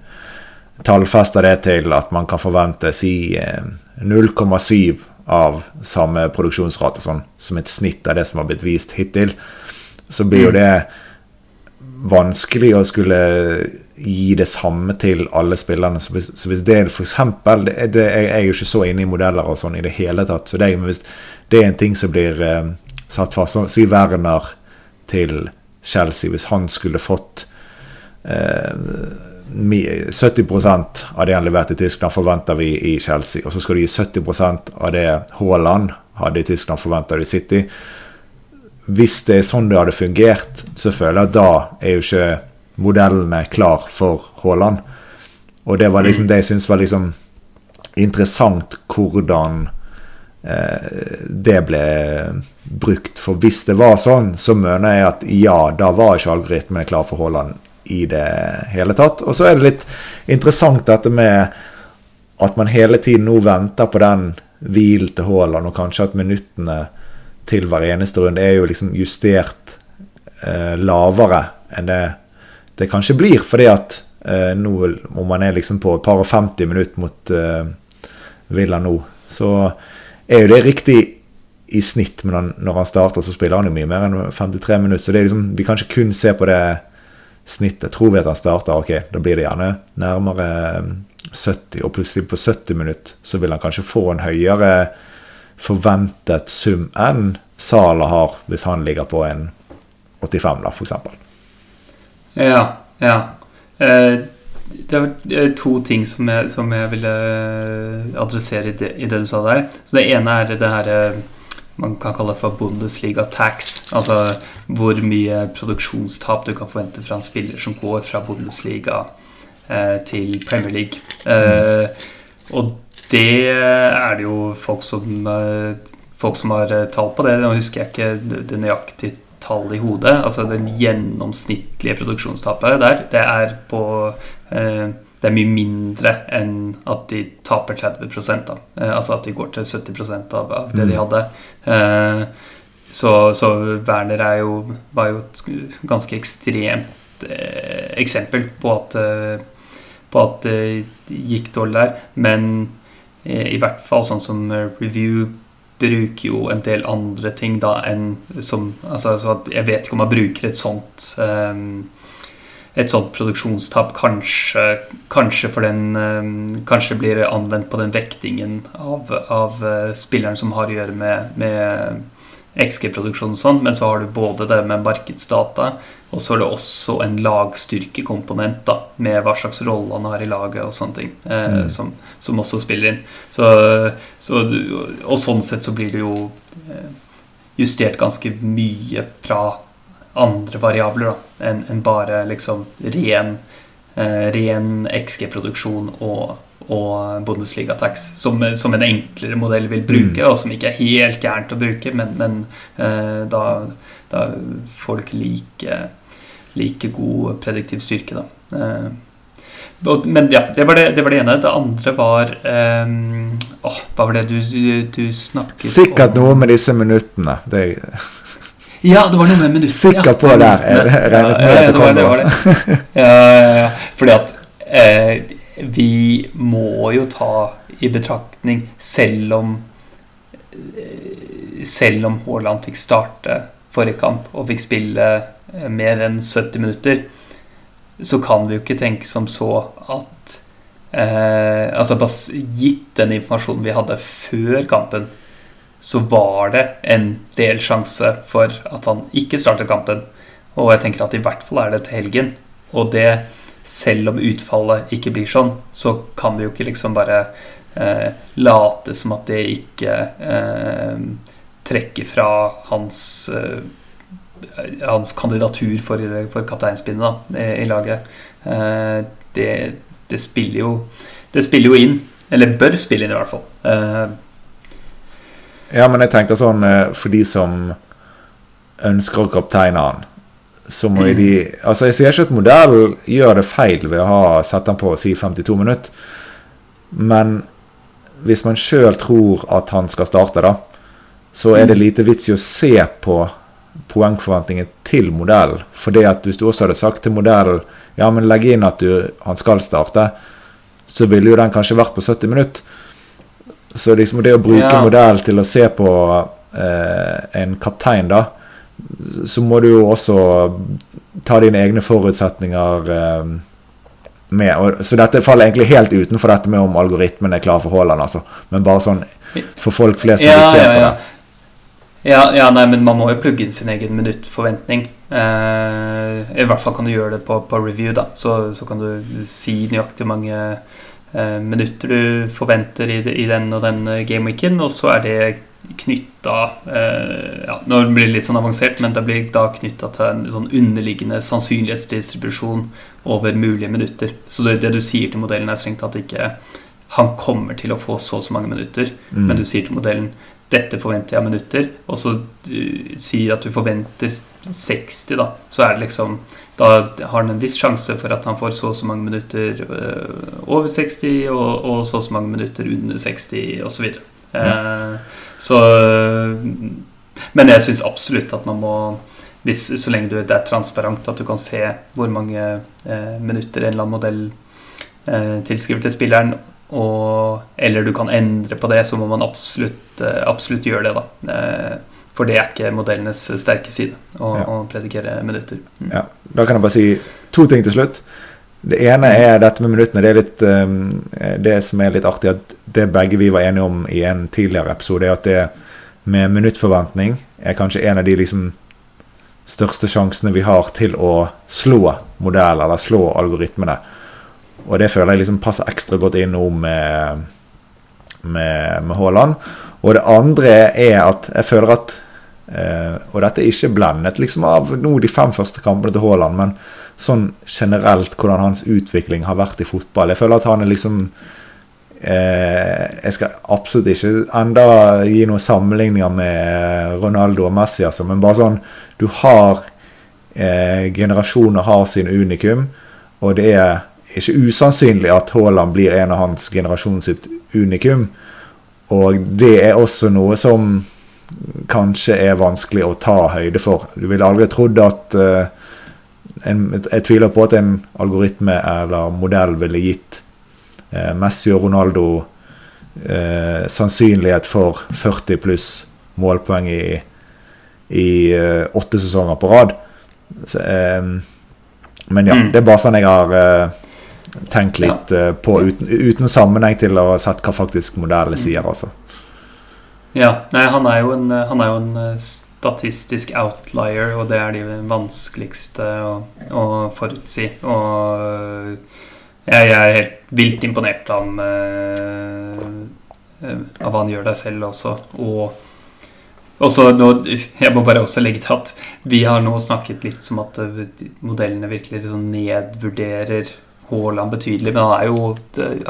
tallfester det til at man kan forvente si 0,7 eh, av samme produksjonsrate, sånn som et snitt av det som har blitt vist hittil, så blir jo mm. det vanskelig å skulle gi det samme til alle spillerne. Så hvis, så hvis det f.eks. Jeg er jo ikke så inne i modeller og sånn i det hele tatt, så det, men hvis det er en ting som blir eh, satt fast. Så, si Werner til Chelsea, hvis han skulle fått eh, 70% av det han leverte i Tyskland, forventer vi i Chelsea. Og så skal du gi 70% av det Haaland hadde i Tyskland, forventer du i City. Hvis det er sånn det hadde fungert, så føler jeg at da er jo ikke modellene klar for Haaland. Og det var liksom det jeg syns var liksom interessant hvordan det ble brukt. For hvis det var sånn, så mener jeg at ja, da var ikke algoritmene klar for Haaland i det hele tatt. Og så er det litt interessant dette med at man hele tiden nå venter på den hvilen til Haaland, og kanskje at minuttene til hver eneste runde er jo liksom justert eh, lavere enn det det kanskje blir. Fordi at eh, nå om man er liksom på et par og 50 minutter mot eh, Villa nå, så er jo det riktig i snitt, men når han starter, så spiller han jo mye mer enn 53 minutter. Så det er liksom, vi kan ikke kun se på det snittet. Tror vi at han starter, ok, da blir det gjerne nærmere 70, og plutselig på 70 minutter så vil han kanskje få en høyere forventet sum enn Sala har, hvis han ligger på en 85, da, f.eks. Ja, ja. Eh, det er to ting som jeg, som jeg ville adressere i det, i det, du sa der. Så Det ene er det her eh, man kan kalle for Bundesliga tax. Altså hvor mye produksjonstap du kan forvente fra en spiller som går fra Bundesliga eh, til Premier League. Eh, og det er det jo folk som, eh, folk som har eh, tall på det. Nå husker jeg ikke det, nøyaktige tall i hodet. Altså den gjennomsnittlige produksjonstapet der, det er på eh, det er mye mindre enn at de taper 30 da. Eh, altså at de går til 70 av, av det mm. de hadde. Eh, så, så, Werner er jo, var jo et ganske ekstremt eh, eksempel på at, eh, på at det gikk dårlig der. Men eh, i hvert fall sånn som Review bruker jo en del andre ting da enn som altså, Jeg vet ikke om man bruker et sånt um, et sånt produksjonstap kanskje, kanskje den um, Kanskje blir anvendt på den vektingen av, av uh, spilleren som har å gjøre med, med XG-produksjon og sånn, men så har du både det med markedsdata, og så er det også en lagstyrkekomponent da, med hva slags rolle han har i laget og sånne ting, eh, mm. som, som, også spiller inn. Så, så, og sånn sett så blir det jo eh, justert ganske mye fra andre variabler enn en bare liksom ren, eh, ren XG-produksjon og og Bundesliga-tax, som, som, en enklere modell vil bruke, mm. og som ikke er helt gærent å bruke, men, men eh, da, da, får du ikke like, like god prediktiv styrke, da. Eh, Men ja, det var det, det var det, ene. Det andre var um, åh, Hva var det du, du, du snakket Sikkert om? noe med disse minuttene. Det ja, det var noe med minutter. Sikker på det. der. Jeg regnet med ja, ja, det var det. Var [laughs] det. ja, ja, ja. Fordi at eh, vi må jo ta i betraktning, selv om eh, Selv om Haaland fikk starte forrige kamp og fikk spille eh, mer enn 70 minutter, så kan vi jo ikke tenke som så at eh, Altså gitt den informasjonen vi hadde før kampen, så var det en reell sjanse for at han ikke startet kampen. Og jeg tenker at i hvert fall er det til helgen. Og det, selv om utfallet ikke blir sånn, så kan vi jo ikke liksom bare eh, late som at det ikke eh, trekker fra hans eh, hans kandidatur for, for kapteinspinnet i, i, laget. Eh, det, det, spiller jo Det spiller jo inn. Eller bør spille inn, i hvert fall. Ja, men jeg tenker sånn eh, for de som ønsker å kapteine han, så må mm. de Altså, jeg sier ikke at modell gjør det feil ved å ha sette han på si 52 minutter, men hvis man sjøl tror at han skal starte, da, så er det mm. lite vits i å se på poengforventningen til modell. Fordi at hvis du også hadde sagt til modell ja, men legg inn at du, han skal starte, så ville jo den kanskje vært på 70 minutter. Så liksom det å bruke ja. modell til å se på eh, en kaptein, da, så må du jo også ta dine egne forutsetninger eh, med. Og, så dette faller egentlig helt utenfor dette med om algoritmen er klar for Haaland, altså. Men bare sånn for folk flest når ja, de ser ja, på det. Ja, ja, nei, men man må jo plugge inn sin egen minuttforventning. Eh, I hvert fall kan du gjøre det på, på review, da. Så, så, kan du si nøyaktig mange minutter du forventer i, i, den og den gameweeken, og så er det knytta eh, ja, Nå blir det litt sånn avansert, men det blir da knytta til en sånn underliggende sannsynlighetsdistribusjon over mulige minutter. Så det, det du sier til modellen, er strengt tatt ikke han kommer til å få så og så mange minutter, mm. men du sier til modellen dette forventer jeg minutter, og så si at du forventer 60, da, så er det liksom Da har han en viss sjanse for at han får så og så mange minutter uh, over 60, og, og, så og så mange minutter under 60, osv. Så, uh, så Men jeg syns absolutt at man må hvis, så lenge du, det er transparent, at du kan se hvor mange eh, minutter en eller annen modell eh, tilskriver til spilleren, og, eller du kan endre på det, så må man absolutt, eh, absolutt gjøre det. da. For det er ikke modellenes sterke side å, ja. å predikere minutter. Mm. Ja, Da kan jeg bare si to ting til slutt. Det ene er dette med minuttene. Det er litt, um, det som er litt artig, at det begge vi var enige om i en tidligere episode, er at det med minuttforventning er kanskje en av de liksom største sjansene vi har til å slå modell, eller slå algoritmene. Og det føler jeg liksom passer ekstra godt inn nå med, med, med Haaland. Og det andre er at jeg føler at eh, Og dette er ikke blendet liksom av nå de fem første kampene til Haaland, men sånn generelt hvordan hans utvikling har vært i fotball. Jeg føler at han er liksom eh, Jeg skal absolutt ikke enda gi noen sammenligninger med Ronaldo og Messi, altså, men bare sånn Du har eh, Generasjoner har sin unikum, og det er ikke usannsynlig at Haaland blir en av hans generasjons unikum. Og det er også noe som kanskje er vanskelig å ta høyde for. Du ville aldri trodd at uh, en, Jeg tviler på at en algoritme eller modell ville gitt uh, Messi og Ronaldo uh, sannsynlighet for 40 pluss målpoeng i, i åtte sesonger på rad. Så, men ja, mm. det er bare sånn jeg har tenkt litt på uten, uten sammenheng til å ha sett hva faktisk modellen sier, altså. Ja. Nei, han er en, han er jo en eh, statistisk outlier, og det er de vanskeligste å, å forutsi. Og eh, jeg, jeg, er helt vilt imponert av, av hva han gjør der selv også. Og også nå, jeg må bare også legge til at vi har nå snakket litt som at modellene virkelig liksom nedvurderer Haaland betydelig, men han er, jo,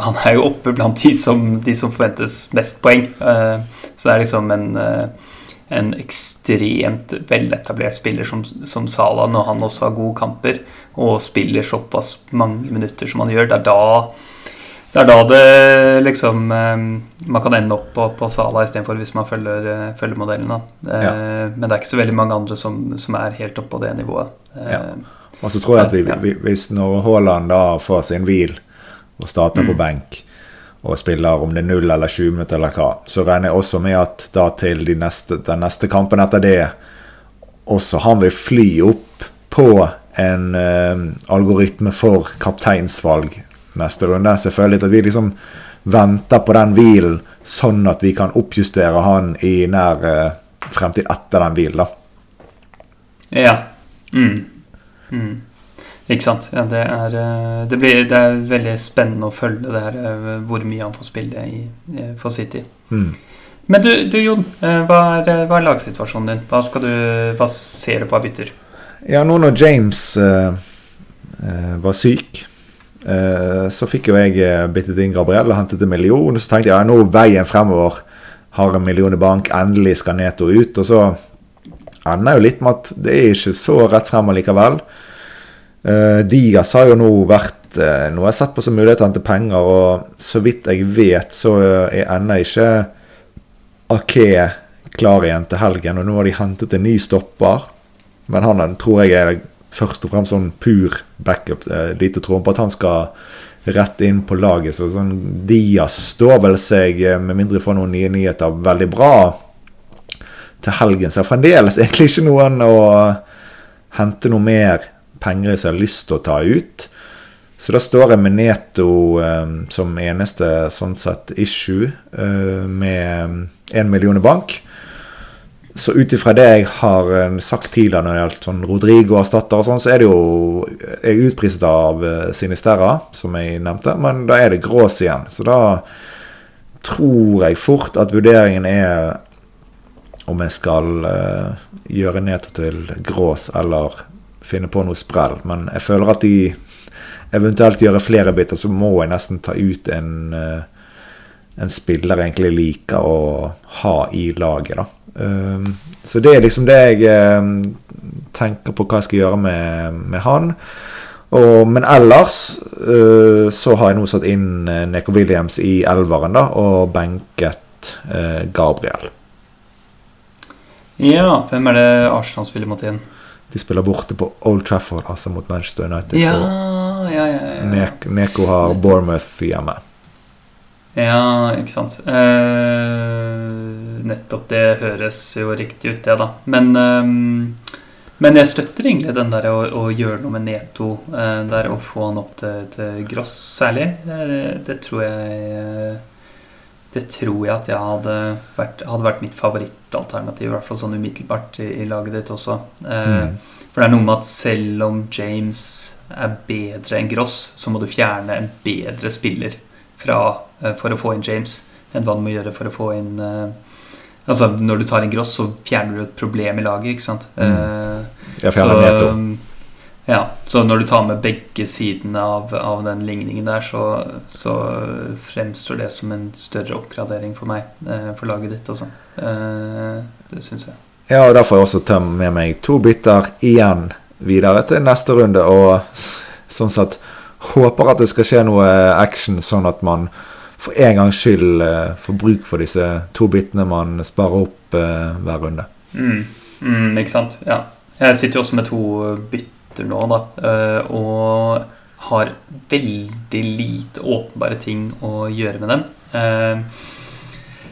han er jo oppe blant de som, de som forventes mest poeng. Eh, så det er liksom en, eh, en ekstremt veletablert spiller som, som Salah, når han også har gode kamper og spiller såpass mange minutter som han gjør, det er da det er da det liksom eh, Man kan ende opp på, på Salah istedenfor hvis man følger, følger modellen. Ja. Men det er ikke så veldig mange andre som, som er helt oppe på det nivået. Ja. Og så tror jeg at vi, vi, hvis når Haaland da får sin hvil og starter mm. på benk og spiller om det er null eller 20 minutter eller hva, så regner jeg også med at da til de neste, den neste kampen etter det også han vil fly opp på en uh, algoritme for kapteinsvalg neste runde. Selvfølgelig at vi liksom venter på den hvilen, sånn at vi kan oppjustere han i nær uh, fremtid etter den hvilen, da. Ja. Mm. Mm. Ikke sant. Ja, det, er, eh, det, blir, det, er, veldig spennende å følge det her, eh, hvor mye han får spille i, for City. Mm. Men du, du, Jon, hva er, hva er lagsituasjonen din? Hva, du, hva, ser du på av bytter? Ja, nå når James uh, uh, var syk uh, så fikk jo jeg eh, byttet inn Gabriel og hentet en million. Så tenkte jeg ja, nå veien fremover har en million i bank, endelig skal Neto ut. Og så ender jo litt med at det er ikke så rett frem likevel. Uh, Diaz har jo nå vært noe jeg har sett på som mulighetene til penger, og så vidt jeg vet, så er ennå ikke Ake klar igjen til helgen. Og nå har de hentet en ny stopper, men han tror jeg er først og fremst sånn pur backup. Lite tro på at han skal rett inn på laget. Så sånn Diaz står vel seg, eh, med mindre vi får noen nye nyheter, veldig bra til helgen. Så jeg har fremdeles [laughs] egentlig ikke noen å hente noe mer penger jeg har lyst til å ta ut. Så da står jeg med Neto eh, som eneste sånn sett issue, eh, med én million i bank. Så ut ifra det jeg har eh, sagt tidligere når det gjelder sånn Rodrigo-erstatter og sånn, så er det jo Jeg utpriset av eh, Sinisterra, som jeg nevnte, men da er det Grås igjen. Så da tror jeg fort at vurderingen er om jeg skal uh, gjøre Neto til Grås eller finne på noe sprell. Men jeg føler at de eventuelt gjør flere biter, så må jeg nesten ta ut en, uh, en spiller jeg egentlig liker å ha i laget, da. Um, så det er liksom det jeg um, tenker på hva jeg skal gjøre med, med han. Og, men ellers uh, så har jeg nå satt inn Neko Williams i elveren da, og benket Gabriel. Ja, hvem er det Arsenal spiller mot igjen? De spiller borte på Old Trafford, altså mot Manchester United. Ja, ja, ja, ja. Neko har Bournemouth hjemme. Ja, ikke sant. Eh, nettopp det høres jo riktig ut, det, da. Men, eh, men jeg støtter egentlig den der å, å gjøre noe med Neto eh, der, og få han opp til, til Gross særlig. Eh, det tror jeg Det tror jeg at jeg hadde vært, hadde vært mitt favorittalternativ, i hvert fall sånn umiddelbart i, i laget ditt også. Eh, mm. For det er noe med at selv om James er bedre enn Gross, så må du fjerne en bedre spiller fra, eh, for å få inn James enn hva du må gjøre for å få inn uh, Altså Når du tar inn Gross, så fjerner du et problem i laget, ikke sant? Mm. Jeg fjerner Neto. Ja, så når du tar med begge sidene av, av den ligningen der, så, så, fremstår det som en større oppgradering for meg, uh, for laget ditt, altså. det syns jeg. Ja, og da får jeg også ta med meg to bytter igjen videre til neste runde, og sånn sett håper at det skal skje noe action, sånn at man for en gangs skyld uh, får bruk for disse to bitene man sparer opp hver runde. Mm. Mm, ikke sant. Ja. Jeg sitter jo også med to bytter nå, da, uh, og har veldig lite åpenbare ting å gjøre med dem.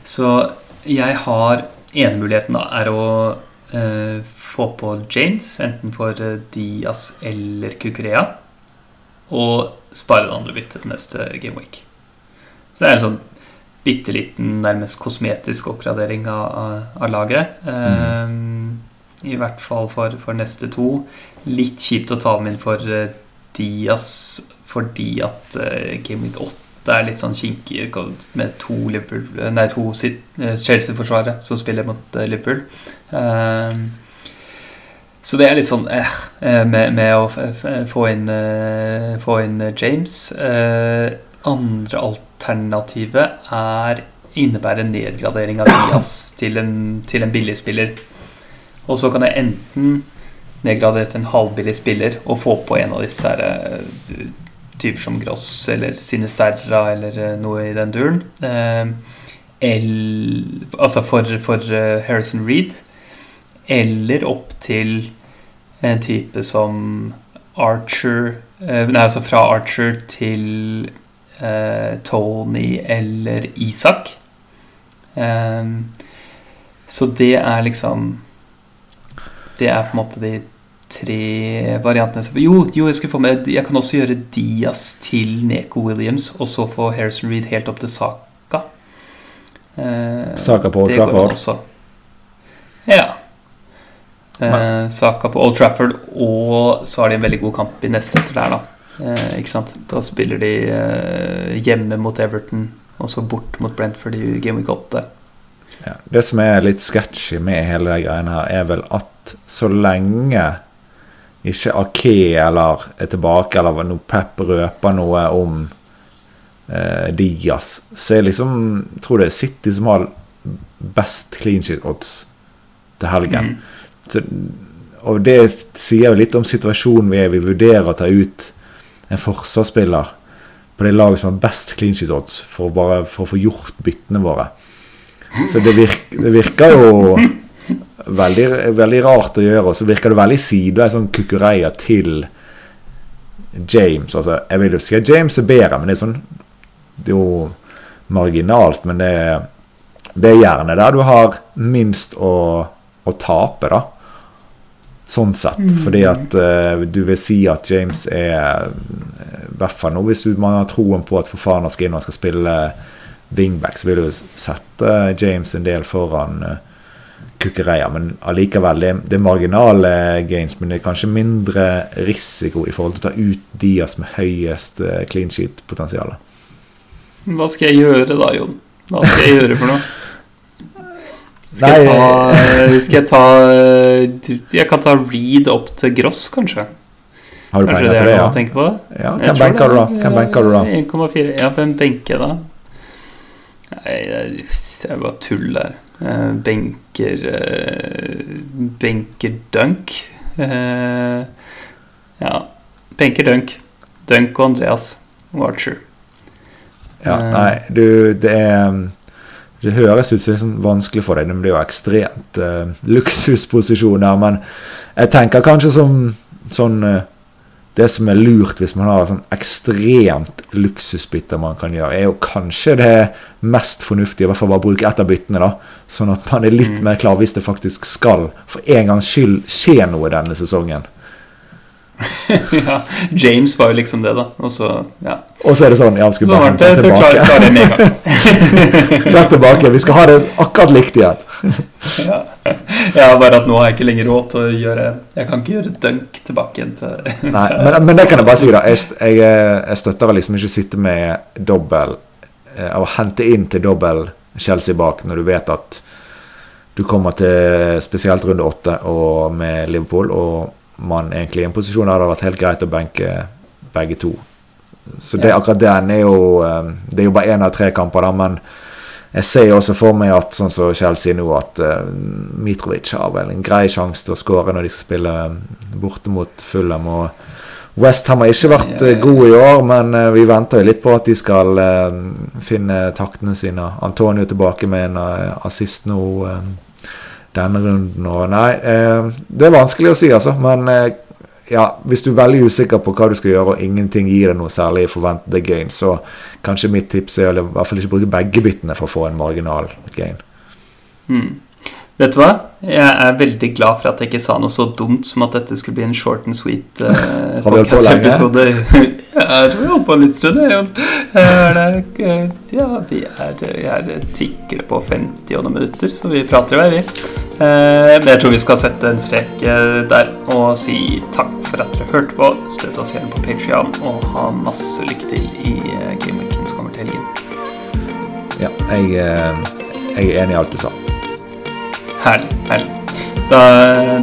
så jeg har ene muligheten da, er å få på James, enten for Diaz eller Kukurea og spare det andre byttet til neste gameweek. Så det er en sånn bitte liten, nærmest kosmetisk oppgradering av, av, av laget. Mm. Um, I hvert fall for, for, neste to. Litt kjipt å ta ham inn for uh, Diaz fordi at uh, Gameweek 8 er litt sånn kinkig med to, Liverpool, nei, to Chelsea-forsvarere som spiller mot uh, Liverpool. Uh, så det er litt sånn eh, eh med, med, å få inn, eh, få inn James. Eh, andre alternativet er innebære nedgradering av Diaz til en, til en billigspiller. Og så kan jeg enten nedgradere til en halvbillig spiller og få på en av disse her, eh, typer som Gross eller Sinisterra eller eh, noe i den duren. Eh, el, altså for, for Harrison Reed. Eller opp til en type som Archer Nei, altså fra Archer til eh, Tony eller Isak. Eh, så det er liksom Det er på en måte de tre variantene. Jo, jo, jeg skulle få med Jeg kan også gjøre Diaz til Neko Williams, og så få Harrison Reed helt opp til Saka. Eh, Saka på Old Trafford. også. Ja. Eh, Saka på Old Trafford, og så har de en veldig god kamp i neste etter der, da. Eh, ikke sant? Da spiller de eh, hjemme mot Everton, og så bort mot Brentford i Game Week 8. Ja. Det som er litt sketchy med hele de greiene her, er vel at så lenge ikke Ake eller er tilbake, eller når Pep røper noe om eh, Diaz, så jeg liksom tror det er City som har best clean shit odds til helgen. Mm. Så, og det sier jo litt om situasjonen vi er i. Vi vurderer å ta ut en forsvarsspiller på det laget som har best clean shit odds, for, bare, for å få gjort byttene våre. Så det, virk, det virker jo [laughs] veldig, veldig rart å gjøre, og så virker det veldig sideveis sånn kukureia til James. Altså, jeg vil jo si at James er bedre, men det er sånn Det er jo marginalt, men det er, det er gjerne der du har minst å, å tape, da. Sånn sett. Fordi at uh, du vil si at James er I hvert fall nå hvis du, man har troen på at Fofana skal inn og skal spille wingback, så vil du sette James en del foran uh, Kukureya. Men allikevel, det, det er marginale gains, men det er kanskje mindre risiko i forhold til å ta ut Dias med høyest eh, clean sheet-potensial. Hva skal jeg gjøre da, Jon? Hva skal jeg gjøre for noe? Skal jeg ta, skal jeg ta Jeg kan ta Reed opp til Gross, kanskje? Har du Kanskje penger til det, ja? tenke på? ja hvem benker du da? Hvem benker du da? 1,4. Ja, hvem benker da? Nei, det er bare tull der. Eh, Benker eh, Benker Dunk. Eh, Ja. Benker Dunk. Dunk og Andreas Warcher. Ja, nei, du, det er Det høres ut som det er sånn vanskelig for deg, men det er jo ekstremt uh, luksusposisjoner. Men jeg tenker kanskje som sånn eh, Det som er lurt hvis man har sånn ekstremt luksusbytte man kan gjøre, er jo kanskje det mest fornuftige, i hvert fall bare å bruke ett av byttene, da. Sånn at man er litt Mm. mer klar hvis det faktisk skal for en gangs skyld skje noe denne sesongen. [laughs] ja, James var jo liksom det, da. Og så, ja. Og så er det sånn Ja, vi skulle bare hente den å tilbake. Klar, klar. [laughs] Rett tilbake. Vi skal ha det akkurat likt igjen. [laughs] Ja. ja, bare at nå har jeg ikke lenger råd til å gjøre Jeg kan ikke gjøre dunk tilbake igjen til Nei, men, men det kan jeg bare si, da. Jeg, jeg, eh, jeg støtter å liksom ikke sitte med dobbel eh, Å hente inn til dobbel Chelsea bak når du vet at du kommer til spesielt runde åtte og med Liverpool, og man egentlig i en posisjon der det hadde vært helt greit å benke begge to. Så det, akkurat den er jo eh, Det er jo bare én av tre kamper, da, men jeg ser jo også for meg at sånn som Chelsea nå, at uh, Mitrovic har vel en grei sjanse til å skåre når de skal spille eh, borte mot Fulham. og Westham har ikke vært Ja, ja, ja. gode i år, men uh, vi venter jo litt på at de skal uh, finne taktene sine. Antonio tilbake med en assist nå denne runden. Og nei, eh, det er vanskelig å si, altså. Men eh, ja, hvis du er veldig usikker på hva du skal gjøre, og ingenting gir deg noe særlig forventede gain, så kanskje mitt tips er å i hvert fall ikke bruke begge byttene for å få en marginal gain. Mm. Vet du hva? Jeg er veldig glad for at jeg ikke sa noe så dumt som at dette skulle bli en short and sweet [laughs] uh, podcast-episode. [laughs] jeg har holdt på en litt stund. jeg, eh, ja, vi er, vi er tikker på 50 og noen minutter, så vi prater jo, vi. Eh, jeg tror vi skal sette en strek eh, der og si takk for at dere hørte på. Støtt oss gjerne på Patreon og ha masse lykke til i gameweeken Game Weekend som kommer til helgen. Ja, jeg, eh, jeg er enig i alt du sa. Herlig. herlig. Da,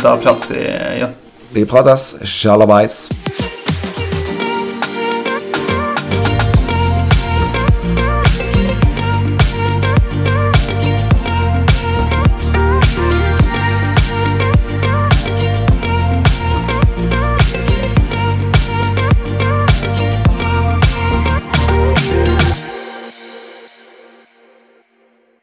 da prates vi, ja. Vi prates. Sjalabais.